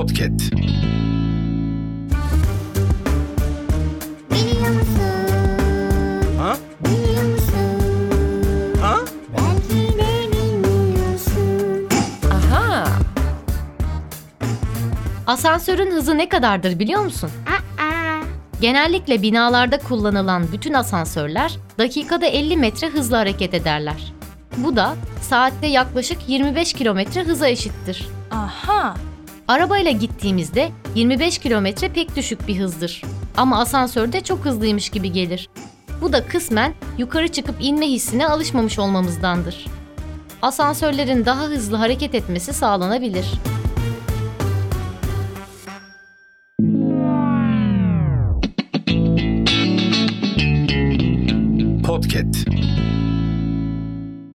Podcast. Biliyor musun? Ha? Biliyor musun? Ha? Belki de bilmiyorsun. Aha! Asansörün hızı ne kadardır biliyor musun? Aa, Genellikle binalarda kullanılan bütün asansörler dakikada 50 metre hızla hareket ederler. Bu da saatte yaklaşık 25 kilometre hıza eşittir. Aha. Arabayla gittiğimizde 25 kilometre pek düşük bir hızdır. Ama asansörde çok hızlıymış gibi gelir. Bu da kısmen yukarı çıkıp inme hissine alışmamış olmamızdandır. Asansörlerin daha hızlı hareket etmesi sağlanabilir. Podcast